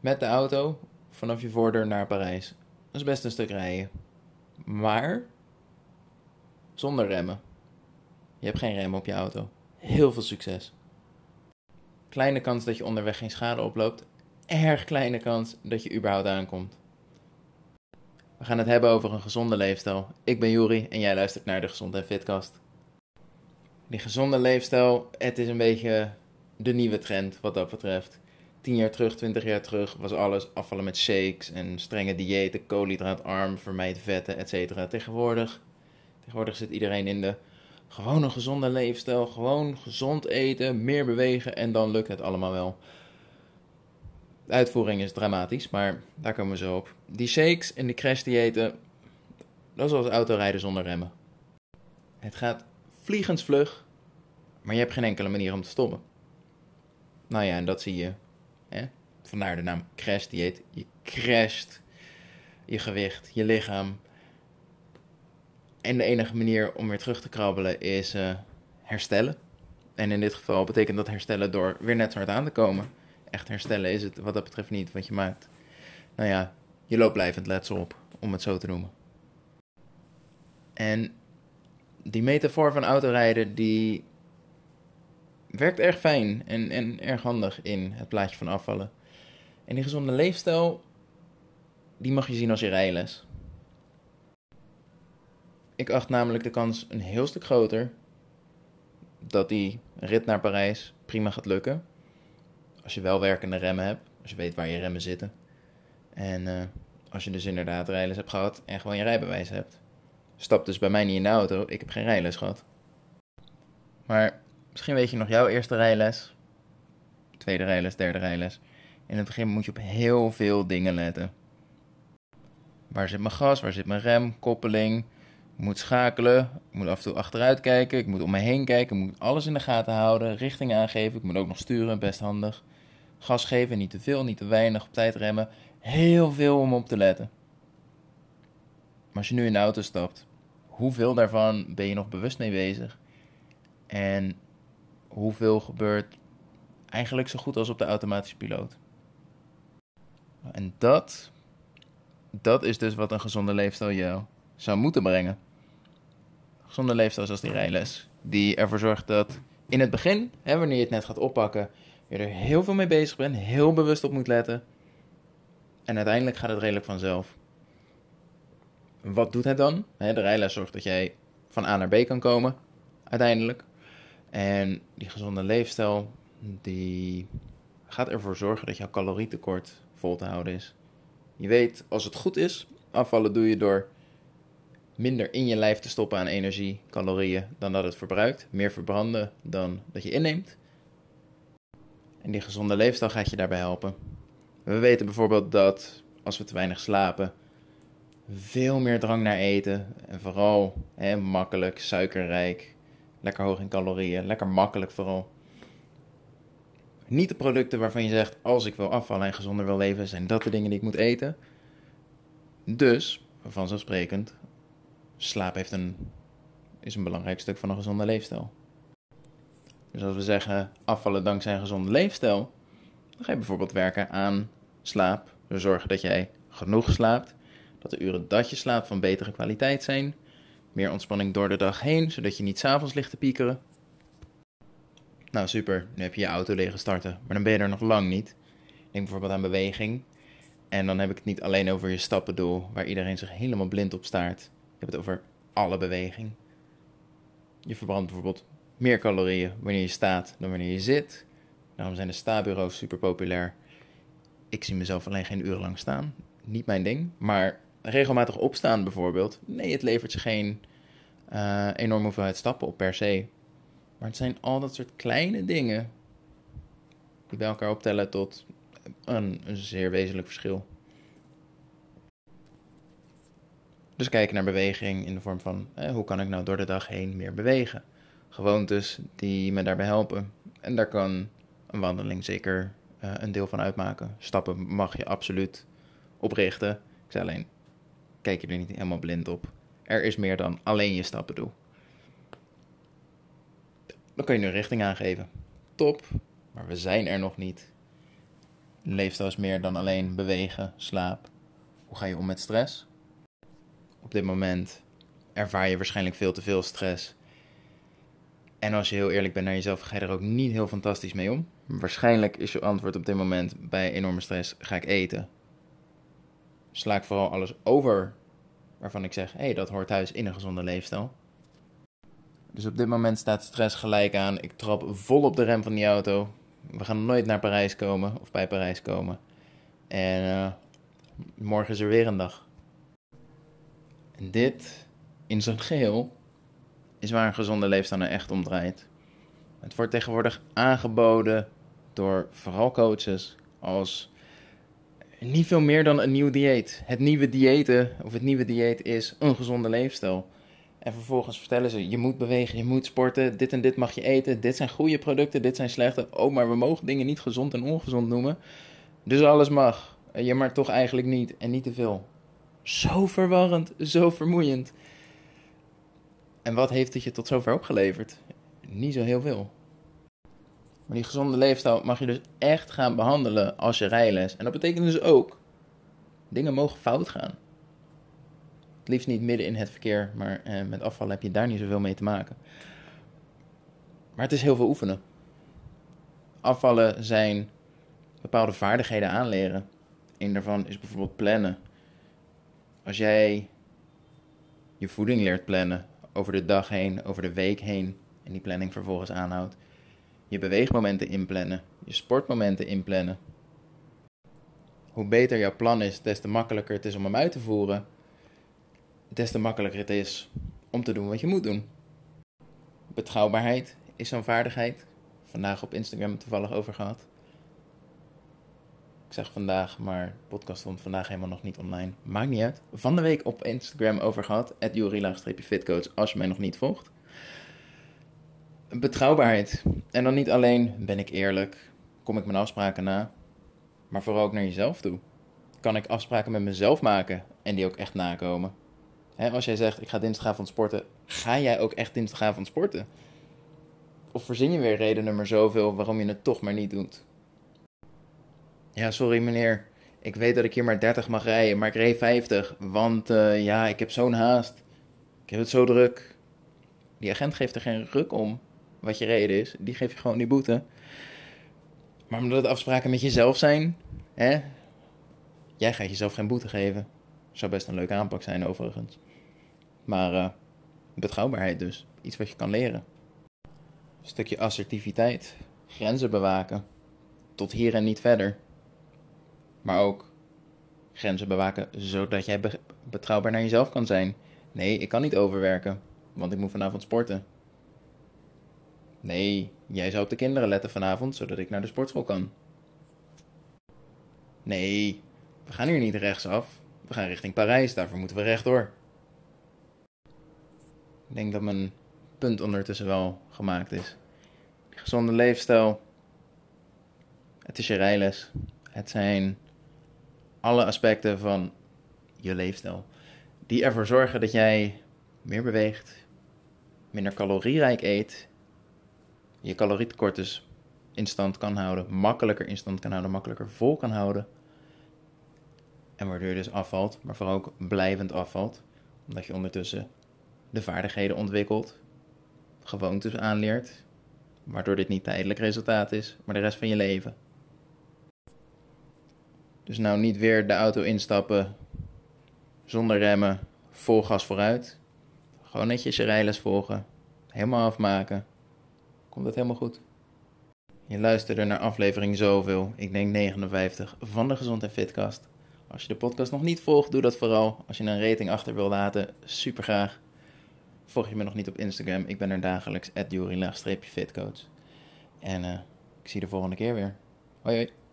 met de auto vanaf je voordeur naar Parijs. Dat is best een stuk rijden. Maar zonder remmen. Je hebt geen rem op je auto. Heel veel succes. Kleine kans dat je onderweg geen schade oploopt. Erg kleine kans dat je überhaupt aankomt. We gaan het hebben over een gezonde leefstijl. Ik ben Juri en jij luistert naar de Gezond en Fitcast. Die gezonde leefstijl, het is een beetje de nieuwe trend wat dat betreft. 10 jaar terug, 20 jaar terug was alles afvallen met shakes en strenge diëten, koolhydraatarm, vermijd vetten, etc. Tegenwoordig, tegenwoordig zit iedereen in de gewone gezonde leefstijl, gewoon gezond eten, meer bewegen en dan lukt het allemaal wel. De uitvoering is dramatisch, maar daar komen we zo op. Die shakes en die crashdiëten, dat is als autorijden zonder remmen. Het gaat vliegensvlug, maar je hebt geen enkele manier om te stoppen. Nou ja, en dat zie je. Vandaar de naam crashdieet. Je crasht je gewicht, je lichaam. En de enige manier om weer terug te krabbelen is uh, herstellen. En in dit geval betekent dat herstellen door weer net zo hard aan te komen echt herstellen is het wat dat betreft niet, want je maakt, nou ja, je loopt blijvend letsel op, om het zo te noemen. En die metafoor van autorijden, die werkt erg fijn en, en erg handig in het plaatje van afvallen. En die gezonde leefstijl, die mag je zien als je rijles. Ik acht namelijk de kans een heel stuk groter dat die rit naar Parijs prima gaat lukken als je wel werkende remmen hebt, als je weet waar je remmen zitten. En uh, als je dus inderdaad rijles hebt gehad en gewoon je rijbewijs hebt. Stap dus bij mij niet in de auto, ik heb geen rijles gehad. Maar misschien weet je nog jouw eerste rijles, tweede rijles, derde rijles. In het begin moet je op heel veel dingen letten. Waar zit mijn gas, waar zit mijn rem, koppeling, ik moet schakelen, ik moet af en toe achteruit kijken, ik moet om me heen kijken, ik moet alles in de gaten houden, richting aangeven, ik moet ook nog sturen, best handig. Gas geven, niet te veel, niet te weinig, op tijd remmen. Heel veel om op te letten. Maar als je nu in de auto stapt, hoeveel daarvan ben je nog bewust mee bezig? En hoeveel gebeurt eigenlijk zo goed als op de automatische piloot? En dat, dat is dus wat een gezonde leefstijl jou zou moeten brengen. Gezonde leefstijl zoals die rijles. Die ervoor zorgt dat in het begin, hè, wanneer je het net gaat oppakken, je er heel veel mee bezig bent, heel bewust op moet letten. En uiteindelijk gaat het redelijk vanzelf. Wat doet het dan? De rijles zorgt dat jij van A naar B kan komen, uiteindelijk. En die gezonde leefstijl, die gaat ervoor zorgen dat jouw calorietekort vol te houden is. Je weet, als het goed is, afvallen doe je door minder in je lijf te stoppen aan energie, calorieën, dan dat het verbruikt. Meer verbranden dan dat je inneemt. En die gezonde leefstijl gaat je daarbij helpen. We weten bijvoorbeeld dat als we te weinig slapen, veel meer drang naar eten. En vooral hè, makkelijk, suikerrijk, lekker hoog in calorieën, lekker makkelijk vooral. Niet de producten waarvan je zegt, als ik wil afvallen en gezonder wil leven, zijn dat de dingen die ik moet eten. Dus, vanzelfsprekend, slaap heeft een, is een belangrijk stuk van een gezonde leefstijl. Dus als we zeggen afvallen dankzij een gezonde leefstijl, dan ga je bijvoorbeeld werken aan slaap. We zorgen dat jij genoeg slaapt, dat de uren dat je slaapt van betere kwaliteit zijn, meer ontspanning door de dag heen, zodat je niet s'avonds ligt te piekeren. Nou super, nu heb je je auto leren starten, maar dan ben je er nog lang niet. Denk bijvoorbeeld aan beweging. En dan heb ik het niet alleen over je stappendoel, waar iedereen zich helemaal blind op staart. Ik heb het over alle beweging. Je verbrandt bijvoorbeeld meer calorieën wanneer je staat dan wanneer je zit. Daarom zijn de sta-bureaus super populair. Ik zie mezelf alleen geen uren lang staan. Niet mijn ding. Maar regelmatig opstaan bijvoorbeeld. Nee, het levert je geen uh, enorme hoeveelheid stappen op per se. Maar het zijn al dat soort kleine dingen die bij elkaar optellen tot een, zeer wezenlijk verschil. Dus kijken naar beweging in de vorm van eh, hoe kan ik nou door de dag heen meer bewegen gewoontes die me daarbij helpen. En daar kan een wandeling zeker uh, een deel van uitmaken. Stappen mag je absoluut oprichten. Ik zei alleen, kijk je er niet helemaal blind op. Er is meer dan alleen je stappen doen. Dan kun je nu richting aangeven. Top, maar we zijn er nog niet. leefstijl is meer dan alleen bewegen, slaap. Hoe ga je om met stress? Op dit moment ervaar je waarschijnlijk veel te veel stress. En als je heel eerlijk bent naar jezelf, ga je er ook niet heel fantastisch mee om. Waarschijnlijk is je antwoord op dit moment bij enorme stress: ga ik eten. Sla ik vooral alles over waarvan ik zeg: hé, hey, dat hoort thuis in een gezonde leefstijl. Dus op dit moment staat stress gelijk aan. Ik trap vol op de rem van die auto. We gaan nooit naar Parijs komen of bij Parijs komen. En uh, morgen is er weer een dag. En dit in zijn geheel is waar een gezonde leefstijl nou echt om draait. Het wordt tegenwoordig aangeboden door vooral coaches als niet veel meer dan een nieuw dieet. Het nieuwe diëten of het nieuwe dieet is een gezonde leefstijl. En vervolgens vertellen ze: je moet bewegen, je moet sporten, dit en dit mag je eten, dit zijn goede producten, dit zijn slechte. Oh, maar we mogen dingen niet gezond en ongezond noemen. Dus alles mag. Je maar toch eigenlijk niet en niet te veel. Zo verwarrend, zo vermoeiend. En wat heeft het je tot zover opgeleverd? Niet zo heel veel. Maar die gezonde leefstijl mag je dus echt gaan behandelen als je rijles. En dat betekent dus ook, dingen mogen fout gaan. Het liefst niet midden in het verkeer, maar eh, met afval heb je daar niet zoveel mee te maken. Maar het is heel veel oefenen. Afvallen zijn bepaalde vaardigheden aanleren. Een daarvan is bijvoorbeeld plannen. Als jij je voeding leert plannen over de dag heen, over de week heen en die planning vervolgens aanhoudt, je beweegmomenten inplannen, je sportmomenten inplannen. Hoe beter jouw plan is, des te makkelijker het is om hem uit te voeren, des te makkelijker het is om te doen wat je moet doen. Betrouwbaarheid is zo'n vaardigheid. Vandaag op Instagram toevallig over gehad. Ik zeg vandaag, maar de podcast stond vandaag helemaal nog niet online. Maakt niet uit. Van de week op Instagram over gehad. At fitcoach als je mij nog niet volgt. Betrouwbaarheid. En dan niet alleen ben ik eerlijk, kom ik mijn afspraken na, maar vooral ook naar jezelf toe. Kan ik afspraken met mezelf maken en die ook echt nakomen? als jij zegt, ik ga dinsdagavond sporten, ga jij ook echt dinsdagavond sporten? Of verzin je weer redenen maar zoveel waarom je het toch maar niet doet? Ja, sorry meneer, ik weet dat ik hier maar 30 mag rijden, maar ik reed 50, want uh, ja, ik heb zo'n haast. Ik heb het zo druk. Die agent geeft er geen ruk om wat je reden is. Die geef je gewoon die boete. Maar omdat het afspraken met jezelf zijn, hè? Jij gaat jezelf geen boete geven. Zou best een leuke aanpak zijn overigens. Maar uh, betrouwbaarheid dus. Iets wat je kan leren. Een stukje assertiviteit. Grenzen bewaken. Tot hier en niet verder. Maar ook grenzen bewaken zodat jij betrouwbaar naar jezelf kan zijn. Nee, ik kan niet overwerken, want ik moet vanavond sporten. Nee, jij zou op de kinderen letten vanavond, zodat ik naar de sportschool kan. Nee, we gaan hier niet rechtsaf. We gaan richting Parijs, daarvoor moeten we rechtdoor. Ik denk dat mijn punt ondertussen wel gemaakt is. Gezonde leefstijl. Het is je rijles. Het zijn alle aspecten van je leefstijl. Die ervoor zorgen dat jij meer beweegt, minder calorierijk eet, je calorietekort dus in stand kan houden, makkelijker in stand kan houden, makkelijker vol kan houden. En waardoor je dus afvalt, maar vooral ook blijvend afvalt. Omdat je ondertussen de vaardigheden ontwikkelt, gewoontes aanleert, waardoor dit niet tijdelijk resultaat is, maar de rest van je leven. Dus nou niet weer de auto instappen, zonder remmen, vol gas vooruit. Gewoon netjes je rijles volgen, helemaal afmaken. Komt helemaal goed? Je luisterde naar aflevering zoveel, ik denk 59, van de Gezond en Fitcast. Als je de podcast nog niet volgt, doe dat vooral. Als je een rating achter wil laten, super graag. Volg je me nog niet op Instagram, ik ben er dagelijks, at fitcoach En uh, ik zie je de volgende keer weer. Hoi hoi.